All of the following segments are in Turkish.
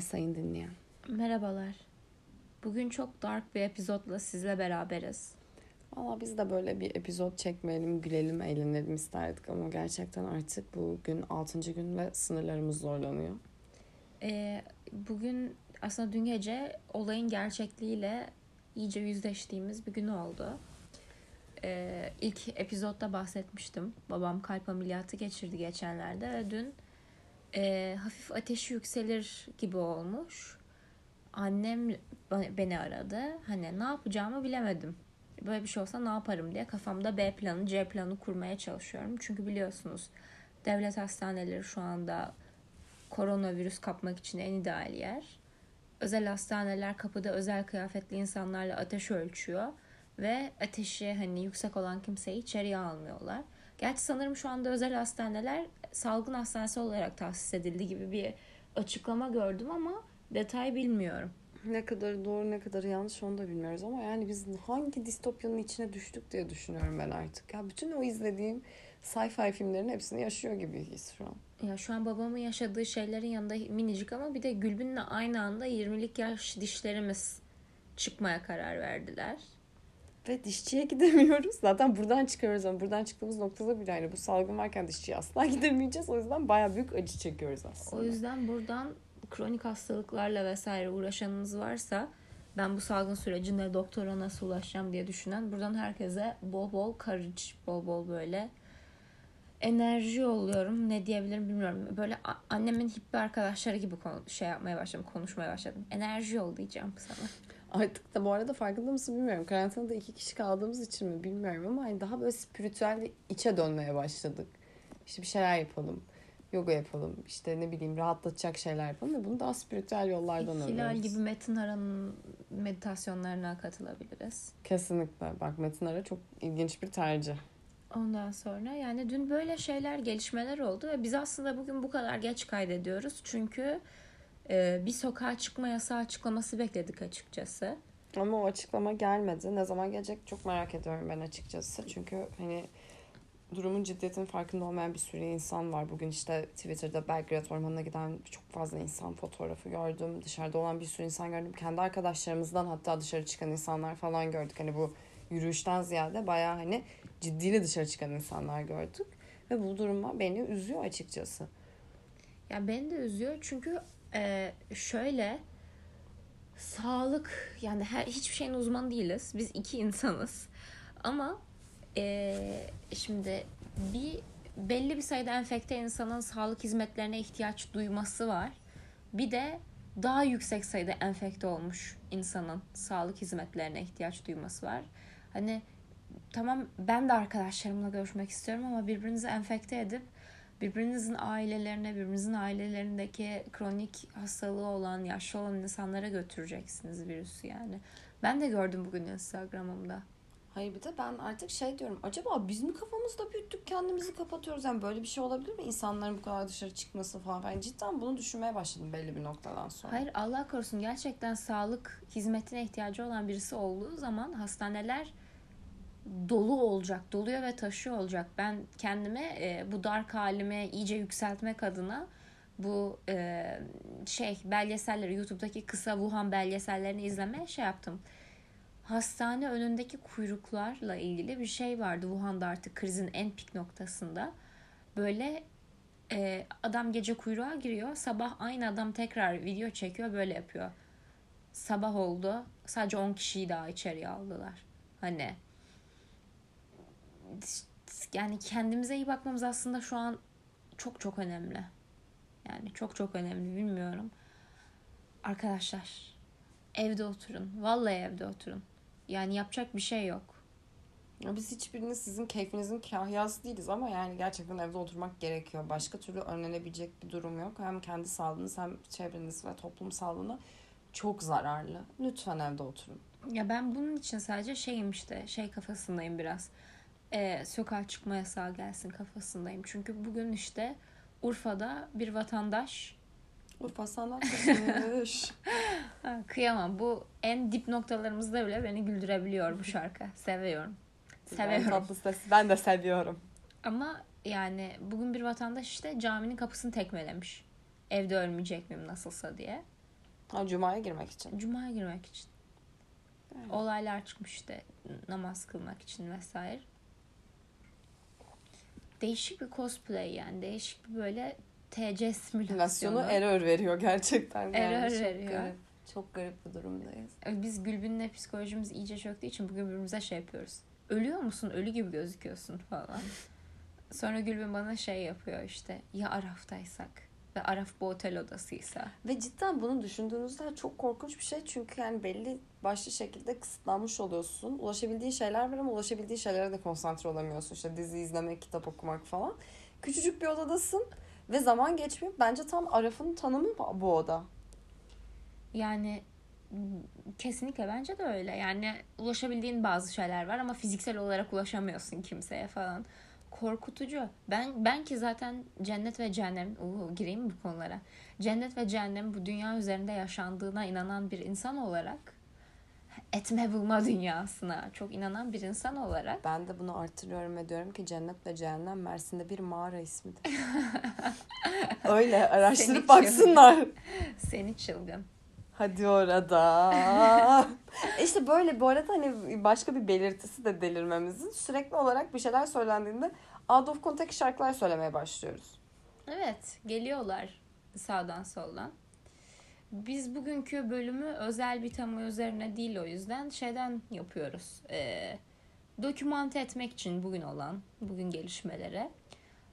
Merhabalar sayın dinleyen. Merhabalar. Bugün çok dark bir epizodla sizle beraberiz. Valla biz de böyle bir epizod çekmeyelim, gülelim, eğlenelim isterdik ama gerçekten artık bugün 6. gün ve sınırlarımız zorlanıyor. Ee, bugün aslında dün gece olayın gerçekliğiyle iyice yüzleştiğimiz bir gün oldu. Ee, ilk epizodda bahsetmiştim. Babam kalp ameliyatı geçirdi geçenlerde ve dün e, hafif ateşi yükselir gibi olmuş. Annem beni aradı. Hani ne yapacağımı bilemedim. Böyle bir şey olsa ne yaparım diye kafamda B planı, C planı kurmaya çalışıyorum. Çünkü biliyorsunuz devlet hastaneleri şu anda koronavirüs kapmak için en ideal yer. Özel hastaneler kapıda özel kıyafetli insanlarla ateş ölçüyor ve ateşi hani yüksek olan kimseyi içeriye almıyorlar. Gerçi sanırım şu anda özel hastaneler salgın hastanesi olarak tahsis edildi gibi bir açıklama gördüm ama detay bilmiyorum. Ne kadar doğru ne kadar yanlış onu da bilmiyoruz ama yani biz hangi distopyanın içine düştük diye düşünüyorum ben artık. Ya bütün o izlediğim sci-fi filmlerin hepsini yaşıyor gibiyiz şu an. Ya şu an babamın yaşadığı şeylerin yanında minicik ama bir de Gülbin'le aynı anda 20'lik yaş dişlerimiz çıkmaya karar verdiler. Ve dişçiye gidemiyoruz. Zaten buradan çıkıyoruz ama buradan çıktığımız noktada bile yani bu salgın varken dişçiye asla gidemeyeceğiz. O yüzden baya büyük acı çekiyoruz aslında. O yüzden buradan kronik hastalıklarla vesaire uğraşanınız varsa ben bu salgın sürecinde doktora nasıl ulaşacağım diye düşünen buradan herkese bol bol courage, bol bol böyle enerji yolluyorum. Ne diyebilirim bilmiyorum. Böyle annemin hippi arkadaşları gibi şey yapmaya başladım, konuşmaya başladım. Enerji yollayacağım sana. Artık da bu arada farkında mısın bilmiyorum. Karantinada iki kişi kaldığımız için mi bilmiyorum ama hani daha böyle spiritüel ve içe dönmeye başladık. İşte bir şeyler yapalım. Yoga yapalım. işte ne bileyim rahatlatacak şeyler yapalım ve bunu daha spiritüel yollardan Hilal alıyoruz. gibi Metin Ara'nın meditasyonlarına katılabiliriz. Kesinlikle. Bak Metin Ara çok ilginç bir tercih. Ondan sonra yani dün böyle şeyler gelişmeler oldu ve biz aslında bugün bu kadar geç kaydediyoruz. Çünkü e, bir sokağa çıkma yasağı açıklaması bekledik açıkçası. Ama o açıklama gelmedi. Ne zaman gelecek çok merak ediyorum ben açıkçası. Çünkü hani durumun ciddiyetinin farkında olmayan bir sürü insan var. Bugün işte Twitter'da Belgrad Ormanı'na giden çok fazla insan fotoğrafı gördüm. Dışarıda olan bir sürü insan gördüm. Kendi arkadaşlarımızdan hatta dışarı çıkan insanlar falan gördük. Hani bu yürüyüşten ziyade bayağı hani ciddiyle dışarı çıkan insanlar gördük. Ve bu duruma beni üzüyor açıkçası. Ya beni de üzüyor çünkü e, şöyle sağlık yani her hiçbir şeyin uzmanı değiliz. Biz iki insanız. Ama e, şimdi bir belli bir sayıda enfekte insanın sağlık hizmetlerine ihtiyaç duyması var. Bir de daha yüksek sayıda enfekte olmuş insanın sağlık hizmetlerine ihtiyaç duyması var. Hani tamam ben de arkadaşlarımla görüşmek istiyorum ama birbirinizi enfekte edip birbirinizin ailelerine, birbirinizin ailelerindeki kronik hastalığı olan, yaşlı olan insanlara götüreceksiniz virüsü yani. Ben de gördüm bugün Instagram'ımda. Hayır bir de ben artık şey diyorum. Acaba biz mi kafamızda büyüttük kendimizi kapatıyoruz? Yani böyle bir şey olabilir mi? İnsanların bu kadar dışarı çıkması falan. Ben cidden bunu düşünmeye başladım belli bir noktadan sonra. Hayır Allah korusun gerçekten sağlık hizmetine ihtiyacı olan birisi olduğu zaman hastaneler dolu olacak, doluyor ve taşıyor olacak. Ben kendime e, bu dark halimi iyice yükseltmek adına bu e, şey belgeselleri YouTube'daki kısa Wuhan belgesellerini izlemeye şey yaptım. Hastane önündeki kuyruklarla ilgili bir şey vardı Wuhan'da artık krizin en pik noktasında. Böyle e, adam gece kuyruğa giriyor. Sabah aynı adam tekrar video çekiyor böyle yapıyor. Sabah oldu. Sadece 10 kişiyi daha içeriye aldılar. Hani yani kendimize iyi bakmamız aslında şu an çok çok önemli. Yani çok çok önemli bilmiyorum. Arkadaşlar evde oturun. Vallahi evde oturun. Yani yapacak bir şey yok. Biz hiçbiriniz sizin keyfinizin kahyası değiliz ama yani gerçekten evde oturmak gerekiyor. Başka türlü önlenebilecek bir durum yok. Hem kendi sağlığınız hem çevreniz ve toplum sağlığına çok zararlı. Lütfen evde oturun. Ya ben bunun için sadece şeyim işte şey kafasındayım biraz e, sokağa çıkma yasağı gelsin kafasındayım. Çünkü bugün işte Urfa'da bir vatandaş Urfa sanatçısıymış. Kıyamam. Bu en dip noktalarımızda bile beni güldürebiliyor bu şarkı. Seviyorum. Seviyorum. Tatlı ses. Ben de seviyorum. Ama yani bugün bir vatandaş işte caminin kapısını tekmelemiş. Evde ölmeyecek miyim nasılsa diye. Ha, Cuma'ya girmek için. Cuma'ya girmek için. Evet. Olaylar çıkmıştı. Namaz kılmak için vesaire. Değişik bir cosplay yani. Değişik bir böyle TC simülasyonu. Error veriyor gerçekten. Yani Error çok veriyor. Garip, çok garip bir durumdayız. Biz Gülbin'le psikolojimiz iyice çöktüğü için bugün birbirimize şey yapıyoruz. Ölüyor musun? Ölü gibi gözüküyorsun falan. Sonra Gülbin bana şey yapıyor işte. Ya Araf'taysak ve Araf bu otel odasıysa. Ve cidden bunu düşündüğünüzde çok korkunç bir şey. Çünkü yani belli başlı şekilde kısıtlanmış oluyorsun. Ulaşabildiğin şeyler var ama ulaşabildiğin şeylere de konsantre olamıyorsun. İşte dizi izlemek, kitap okumak falan. Küçücük bir odadasın ve zaman geçmiyor. Bence tam Araf'ın tanımı bu oda. Yani kesinlikle bence de öyle. Yani ulaşabildiğin bazı şeyler var ama fiziksel olarak ulaşamıyorsun kimseye falan. Korkutucu. Ben ben ki zaten cennet ve cehennem uu, gireyim mi bu konulara? Cennet ve cehennem bu dünya üzerinde yaşandığına inanan bir insan olarak etme bulma dünyasına çok inanan bir insan olarak Ben de bunu artırıyorum ve diyorum ki Cennet ve Cehennem Mersin'de bir mağara ismidir. Öyle araştırıp Seni baksınlar. seni çılgın. Hadi orada. işte böyle bu arada hani başka bir belirtisi de delirmemizin sürekli olarak bir şeyler söylendiğinde out of context şarkılar söylemeye başlıyoruz. Evet, geliyorlar sağdan soldan. Biz bugünkü bölümü özel bir tema üzerine değil o yüzden şeyden yapıyoruz. Ee, dokümante etmek için bugün olan, bugün gelişmelere.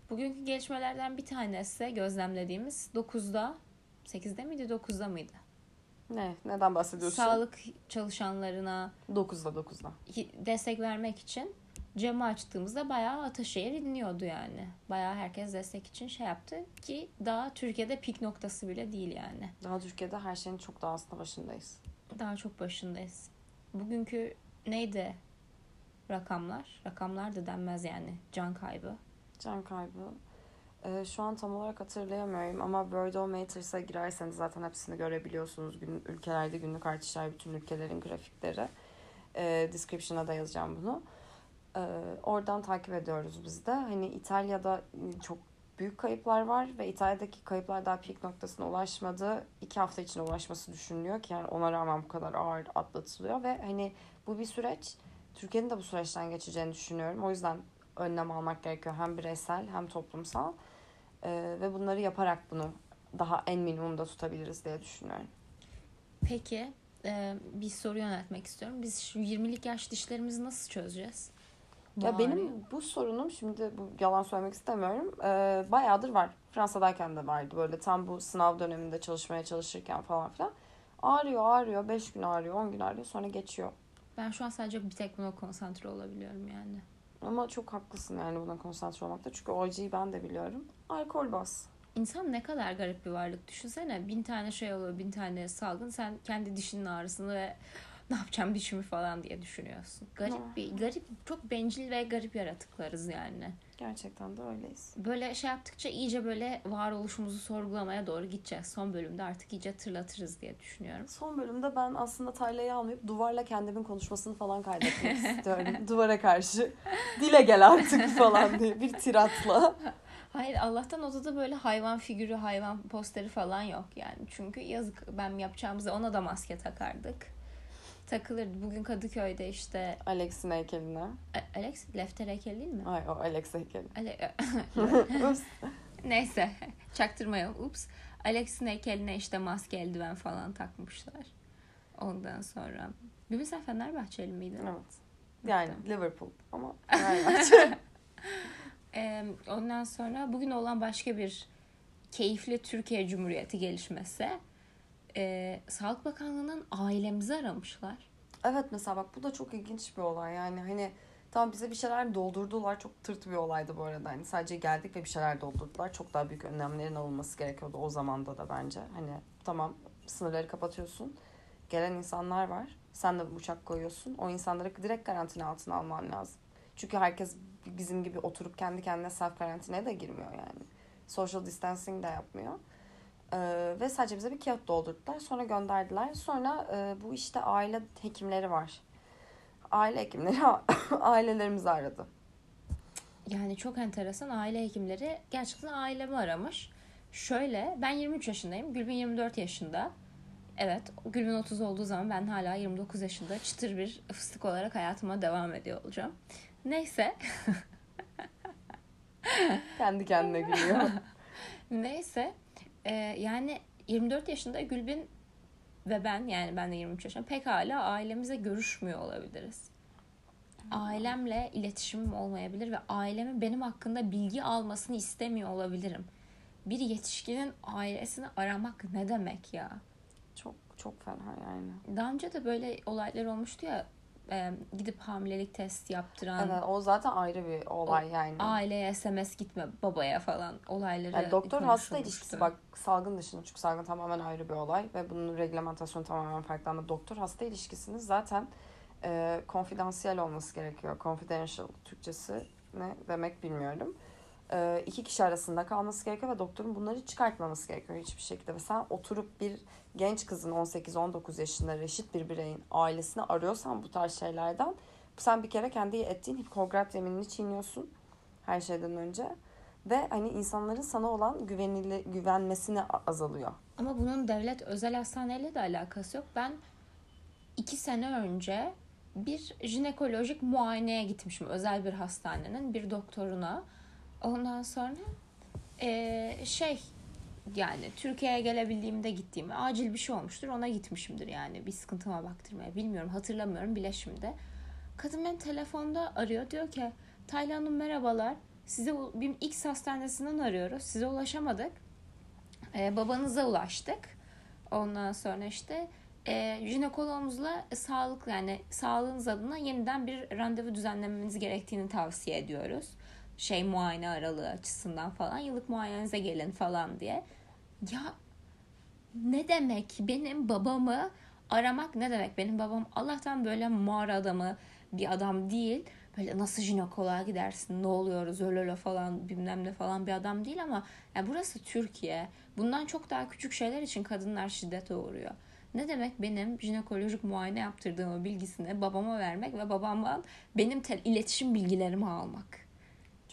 Bugünkü gelişmelerden bir tanesi gözlemlediğimiz 9'da, 8'de miydi 9'da mıydı? Ne? Neden bahsediyorsun? Sağlık çalışanlarına 9'da 9'da. destek vermek için camı açtığımızda bayağı Ataşehir dinliyordu yani. Bayağı herkes destek için şey yaptı ki daha Türkiye'de pik noktası bile değil yani. Daha Türkiye'de her şeyin çok daha aslında başındayız. Daha çok başındayız. Bugünkü neydi rakamlar? Rakamlar da denmez yani. Can kaybı. Can kaybı. Ee, şu an tam olarak hatırlayamıyorum ama of Maters'a girerseniz zaten hepsini görebiliyorsunuz. Gün, ülkelerde günlük artışlar, bütün ülkelerin grafikleri. Ee, description'a da yazacağım bunu. Ee, oradan takip ediyoruz biz de. Hani İtalya'da çok büyük kayıplar var ve İtalya'daki kayıplar daha peak noktasına ulaşmadı. İki hafta içinde ulaşması düşünülüyor ki yani ona rağmen bu kadar ağır atlatılıyor ve hani bu bir süreç. Türkiye'nin de bu süreçten geçeceğini düşünüyorum. O yüzden önlem almak gerekiyor hem bireysel hem toplumsal Ee, ve bunları yaparak bunu daha en minimumda tutabiliriz diye düşünüyorum. Peki e, bir soru yöneltmek istiyorum. Biz şu 20'lik yaş dişlerimizi nasıl çözeceğiz? Ya benim bu sorunum şimdi bu yalan söylemek istemiyorum. Ee, bayağıdır var. Fransa'dayken de vardı böyle tam bu sınav döneminde çalışmaya çalışırken falan filan. Ağrıyor ağrıyor. 5 gün ağrıyor 10 gün ağrıyor sonra geçiyor. Ben şu an sadece bir tek buna konsantre olabiliyorum yani. Ama çok haklısın yani buna konsantre olmakta. Çünkü o ben de biliyorum. Alkol bas. İnsan ne kadar garip bir varlık. Düşünsene bin tane şey oluyor, bin tane salgın. Sen kendi dişinin ağrısını ve ne yapacağım dişimi falan diye düşünüyorsun. Garip bir, garip, çok bencil ve garip yaratıklarız yani. Gerçekten de öyleyiz. Böyle şey yaptıkça iyice böyle varoluşumuzu sorgulamaya doğru gideceğiz. Son bölümde artık iyice tırlatırız diye düşünüyorum. Son bölümde ben aslında Taylay'ı almayıp duvarla kendimin konuşmasını falan kaydetmek istiyorum. Duvara karşı dile gel artık falan diye bir tiratla. Hayır Allah'tan odada böyle hayvan figürü, hayvan posteri falan yok yani. Çünkü yazık ben yapacağımızda ona da maske takardık. Takılırdı. Bugün Kadıköy'de işte Alex'in heykeline. A- Alex Lefter heykeli değil mi? Ay o Alex heykeli. Ale-. Neyse çaktırmayalım. Ups. Alex'in heykeline işte maske eldiven falan takmışlar. Ondan sonra. Bugün sen Fenerbahçeli miydin? Evet. Yani Liverpool ama Fenerbahçe. Ee, ondan sonra bugün olan başka bir keyifli Türkiye Cumhuriyeti gelişmesi. Ee, Sağlık Bakanlığı'nın ailemizi aramışlar. evet mesela bak bu da çok ilginç bir olay. Yani hani tam bize bir şeyler doldurdular. Çok tırt bir olaydı bu arada. Hani sadece geldik ve bir şeyler doldurdular. Çok daha büyük önlemlerin alınması gerekiyordu o zamanda da bence. Hani tamam sınırları kapatıyorsun. Gelen insanlar var. Sen de uçak koyuyorsun. O insanları direkt karantina altına alman lazım. Çünkü herkes bizim gibi oturup kendi kendine self karantinaya da girmiyor yani. Social distancing de yapmıyor. Ee, ve sadece bize bir kağıt doldurdular. Sonra gönderdiler. Sonra e, bu işte aile hekimleri var. Aile hekimleri ailelerimizi aradı. Yani çok enteresan aile hekimleri gerçekten ailemi aramış. Şöyle ben 23 yaşındayım. Gülbin 24 yaşında. Evet Gülbin 30 olduğu zaman ben hala 29 yaşında çıtır bir fıstık olarak hayatıma devam ediyor olacağım. Neyse. Kendi kendine gülüyor. Neyse. Ee, yani 24 yaşında Gülbin ve ben yani ben de 23 yaşında pek hala ailemize görüşmüyor olabiliriz. Ailemle iletişimim olmayabilir ve ailemin benim hakkında bilgi almasını istemiyor olabilirim. Bir yetişkinin ailesini aramak ne demek ya? çok çok fena yani. Daha önce de böyle olaylar olmuştu ya e, gidip hamilelik test yaptıran Evet o zaten ayrı bir olay yani. aileye SMS gitme babaya falan olayları Yani doktor hasta ilişkisi bak salgın dışında çünkü salgın tamamen ayrı bir olay ve bunun reglamentasyonu tamamen farklı ama doktor hasta ilişkisinin zaten e, konfidansiyel olması gerekiyor. Confidential Türkçesi ne demek bilmiyorum. E, iki kişi arasında kalması gerekiyor ve doktorun bunları çıkartmaması gerekiyor hiçbir şekilde. Ve sen oturup bir genç kızın 18-19 yaşında reşit bir bireyin ailesini arıyorsan bu tarz şeylerden sen bir kere kendi ettiğin Hipokrat yeminini çiğniyorsun her şeyden önce ve hani insanların sana olan güvenili, güvenmesini azalıyor. Ama bunun devlet özel hastaneyle de alakası yok. Ben iki sene önce bir jinekolojik muayeneye gitmişim. Özel bir hastanenin bir doktoruna. Ondan sonra eee, şey yani Türkiye'ye gelebildiğimde gittiğim acil bir şey olmuştur. Ona gitmişimdir yani bir sıkıntıma baktırmaya. Bilmiyorum hatırlamıyorum bile şimdi. Kadın beni telefonda arıyor. Diyor ki Taylan Hanım merhabalar. Size bir X hastanesinden arıyoruz. Size ulaşamadık. Ee, babanıza ulaştık. Ondan sonra işte e, jinekologumuzla sağlık yani sağlığınız adına yeniden bir randevu düzenlemeniz gerektiğini tavsiye ediyoruz. Şey muayene aralığı açısından falan yıllık muayenenize gelin falan diye. Ya ne demek benim babamı aramak ne demek? Benim babam Allah'tan böyle mağara adamı bir adam değil. Böyle nasıl jinekoloğa gidersin ne oluyoruz öyle falan bilmem ne falan bir adam değil ama ya burası Türkiye. Bundan çok daha küçük şeyler için kadınlar şiddete uğruyor. Ne demek benim jinekolojik muayene yaptırdığımı bilgisini babama vermek ve babamdan benim iletişim bilgilerimi almak.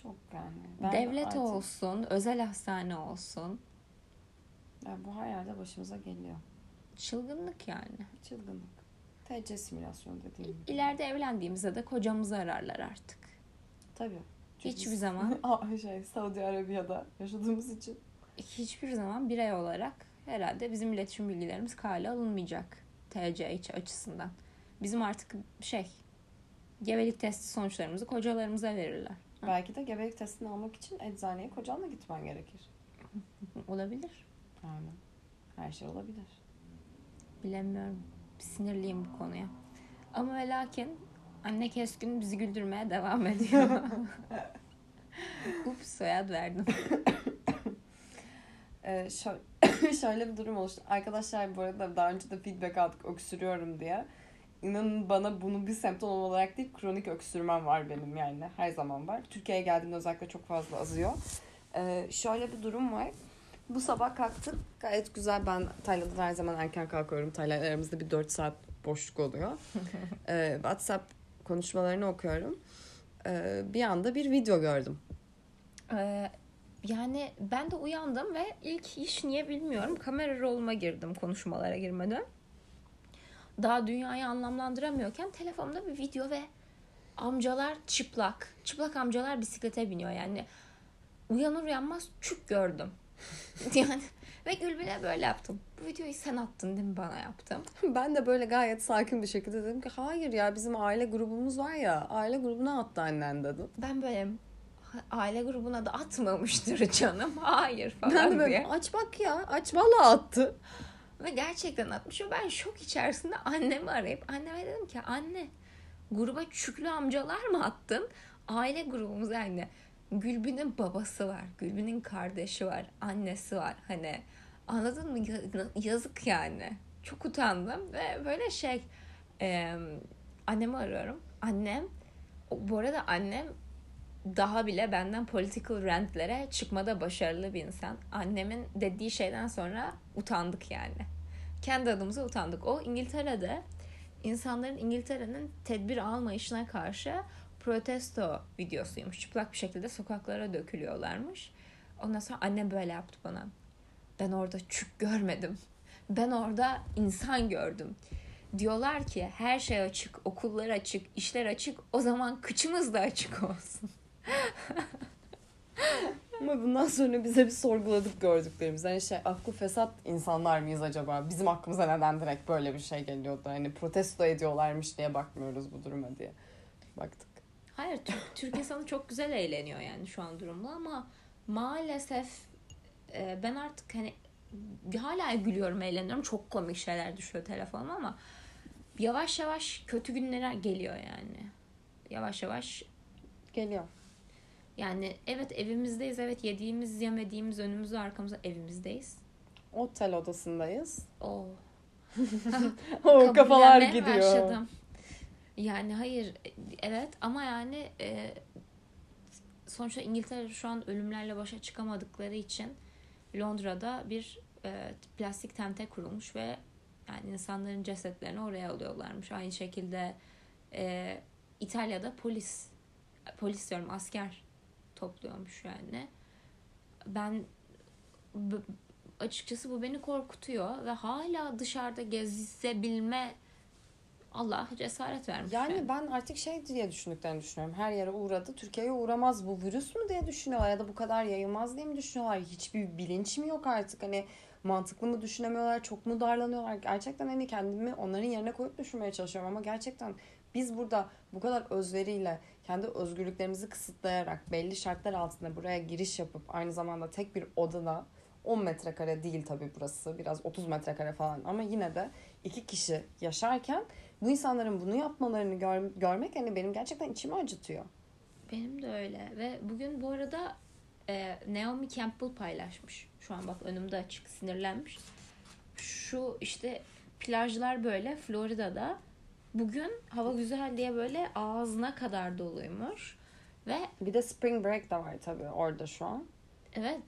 Çok yani. Ben Devlet artık- olsun, özel hastane olsun. Ya bu her yerde başımıza geliyor. Çılgınlık yani. Çılgınlık. TC simülasyonu dediğim gibi. İleride evlendiğimizde de kocamızı ararlar artık. Tabii. Çünkü Hiçbir zaman şey, Saudi Arabiya'da yaşadığımız için. hiçbir zaman birey olarak herhalde bizim iletişim bilgilerimiz kale alınmayacak TCH açısından. Bizim artık şey gebelik testi sonuçlarımızı kocalarımıza verirler. Belki de gebelik testini almak için eczaneye kocanla gitmen gerekir. Olabilir. Yani her şey olabilir. Bilemiyorum. Sinirliyim bu konuya. Ama ve lakin anne keskin bizi güldürmeye devam ediyor. Ups soyad verdim. Ee, şö- şöyle bir durum oluştu. Arkadaşlar bu arada daha önce de feedback aldık öksürüyorum diye. İnanın bana bunu bir semptom olarak değil kronik öksürmem var benim yani her zaman var. Türkiye'ye geldiğimde özellikle çok fazla azıyor. Ee, şöyle bir durum var. Bu sabah kalktım. Gayet güzel. Ben Tayland'da her zaman erken kalkıyorum. Tayland aramızda bir 4 saat boşluk oluyor. Ee, WhatsApp konuşmalarını okuyorum. Ee, bir anda bir video gördüm. Ee, yani ben de uyandım ve ilk iş niye bilmiyorum kamera roluma girdim konuşmalara girmeden. Daha dünyayı anlamlandıramıyorken telefonumda bir video ve amcalar çıplak. Çıplak amcalar bisiklete biniyor yani. Uyanır uyanmaz çük gördüm. yani ve Gülbin'e böyle yaptım. Bu videoyu sen attın değil mi bana yaptım. Ben de böyle gayet sakin bir şekilde dedim ki hayır ya bizim aile grubumuz var ya aile grubuna attı annen dedim. Ben böyle aile grubuna da atmamıştır canım. Hayır falan Ben de böyle diye. aç bak ya aç valla attı. Ve gerçekten atmış. Ve ben şok içerisinde annemi arayıp anneme dedim ki anne gruba çüklü amcalar mı attın? Aile grubumuz yani Gülbin'in babası var. Gülbin'in kardeşi var. Annesi var. Hani anladın mı? Ya- Yazık yani. Çok utandım ve böyle şey e, annemi arıyorum. Annem bu arada annem daha bile benden political rantlere çıkmada başarılı bir insan. Annemin dediği şeyden sonra utandık yani. Kendi adımıza utandık. O İngiltere'de insanların İngiltere'nin tedbir almayışına karşı protesto videosuymuş. Çıplak bir şekilde sokaklara dökülüyorlarmış. Ondan sonra annem böyle yaptı bana. Ben orada çük görmedim. Ben orada insan gördüm. Diyorlar ki her şey açık, okullar açık, işler açık. O zaman kıçımız da açık olsun. Ama bundan sonra bize bir sorguladık gördüklerimiz. Hani şey aklı fesat insanlar mıyız acaba? Bizim aklımıza neden direkt böyle bir şey geliyordu? Hani protesto ediyorlarmış diye bakmıyoruz bu duruma diye. Baktık. Hayır Türk, Türk insanı çok güzel eğleniyor yani şu an durumda ama maalesef e, ben artık hani hala gülüyorum eğleniyorum çok komik şeyler düşüyor telefonuma ama yavaş yavaş kötü günler geliyor yani yavaş yavaş Geliyor. Yani evet evimizdeyiz evet yediğimiz yemediğimiz önümüzde arkamızda evimizdeyiz Otel odasındayız. o O kafalar gidiyor. başladım. Yani hayır evet ama yani e, sonuçta İngiltere şu an ölümlerle başa çıkamadıkları için Londra'da bir e, plastik tente kurulmuş ve yani insanların cesetlerini oraya alıyorlarmış. Aynı şekilde e, İtalya'da polis polis diyorum asker topluyormuş yani. Ben açıkçası bu beni korkutuyor ve hala dışarıda gezebilme Allah cesaret vermiş. Yani ben artık şey diye düşündüklerini düşünüyorum. Her yere uğradı. Türkiye'ye uğramaz bu virüs mü diye düşünüyorlar ya da bu kadar yayılmaz diye mi düşünüyorlar? Hiçbir bilinç mi yok artık? Hani mantıklı mı düşünemiyorlar? Çok mu darlanıyorlar? Gerçekten hani kendimi onların yerine koyup düşünmeye çalışıyorum ama gerçekten biz burada bu kadar özveriyle kendi özgürlüklerimizi kısıtlayarak belli şartlar altında buraya giriş yapıp aynı zamanda tek bir odada 10 metrekare değil tabii burası biraz 30 metrekare falan ama yine de iki kişi yaşarken bu insanların bunu yapmalarını gör- görmek hani benim gerçekten içimi acıtıyor. Benim de öyle ve bugün bu arada e, Naomi Campbell paylaşmış. Şu an bak önümde açık sinirlenmiş. Şu işte plajlar böyle Florida'da bugün hava güzel diye böyle ağzına kadar doluymuş. Ve Bir de spring break de var tabii orada şu an. evet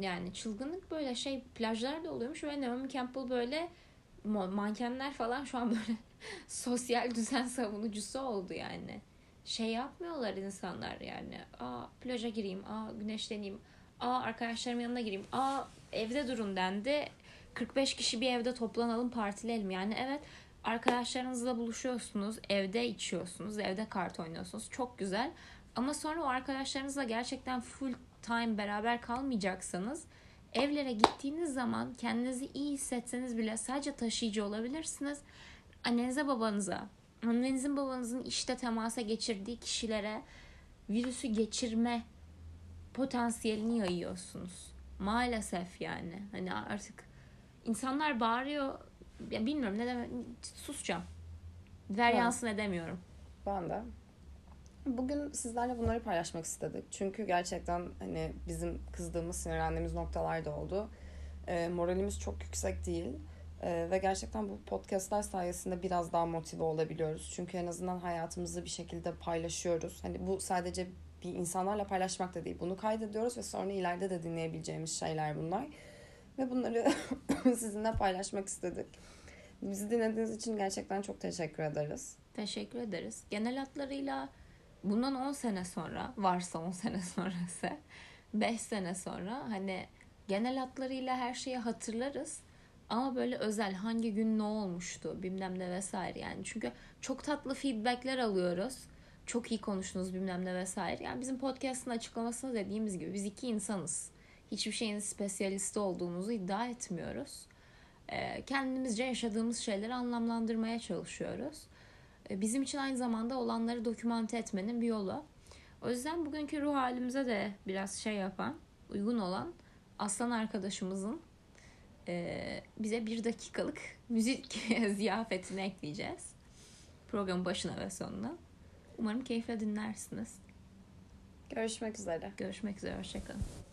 yani çılgınlık böyle şey plajlar da oluyormuş ve Naomi Campbell böyle mankenler falan şu an böyle sosyal düzen savunucusu oldu yani. Şey yapmıyorlar insanlar yani. Aa plaja gireyim, aa güneşleneyim, aa arkadaşlarımın yanına gireyim, aa evde durun dendi. 45 kişi bir evde toplanalım partileyelim. Yani evet arkadaşlarınızla buluşuyorsunuz, evde içiyorsunuz, evde kart oynuyorsunuz. Çok güzel. Ama sonra o arkadaşlarınızla gerçekten full time beraber kalmayacaksanız evlere gittiğiniz zaman kendinizi iyi hissetseniz bile sadece taşıyıcı olabilirsiniz. Annenize babanıza, annenizin babanızın işte temasa geçirdiği kişilere virüsü geçirme potansiyelini yayıyorsunuz. Maalesef yani. Hani artık insanlar bağırıyor. Ya bilmiyorum ne demek. Susacağım. Ver Evet. yansın edemiyorum. Ben de. Bugün sizlerle bunları paylaşmak istedik. Çünkü gerçekten hani bizim kızdığımız, sinirlendiğimiz noktalar da oldu. E, moralimiz çok yüksek değil. E, ve gerçekten bu podcastlar sayesinde biraz daha motive olabiliyoruz. Çünkü en azından hayatımızı bir şekilde paylaşıyoruz. Hani bu sadece bir insanlarla paylaşmak da değil. Bunu kaydediyoruz ve sonra ileride de dinleyebileceğimiz şeyler bunlar. Ve bunları sizinle paylaşmak istedik. Bizi dinlediğiniz için gerçekten çok teşekkür ederiz. Teşekkür ederiz. Genel hatlarıyla bundan 10 sene sonra varsa 10 sene sonrası 5 sene sonra hani genel hatlarıyla her şeyi hatırlarız. Ama böyle özel hangi gün ne olmuştu bilmem ne vesaire yani. Çünkü çok tatlı feedbackler alıyoruz. Çok iyi konuştunuz bilmem ne vesaire. Yani bizim podcast'ın açıklamasında dediğimiz gibi biz iki insanız. Hiçbir şeyin spesyalisti olduğumuzu iddia etmiyoruz. Ee, kendimizce yaşadığımız şeyleri anlamlandırmaya çalışıyoruz. Ee, Bizim için aynı zamanda olanları dokümante etmenin bir yolu. O yüzden bugünkü ruh halimize de biraz şey yapan, uygun olan Aslan arkadaşımızın e, bize bir dakikalık müzik ziyafetini ekleyeceğiz. Programın başına ve sonuna. Umarım keyifle dinlersiniz. Görüşmek üzere. Görüşmek üzere, hoşçakalın.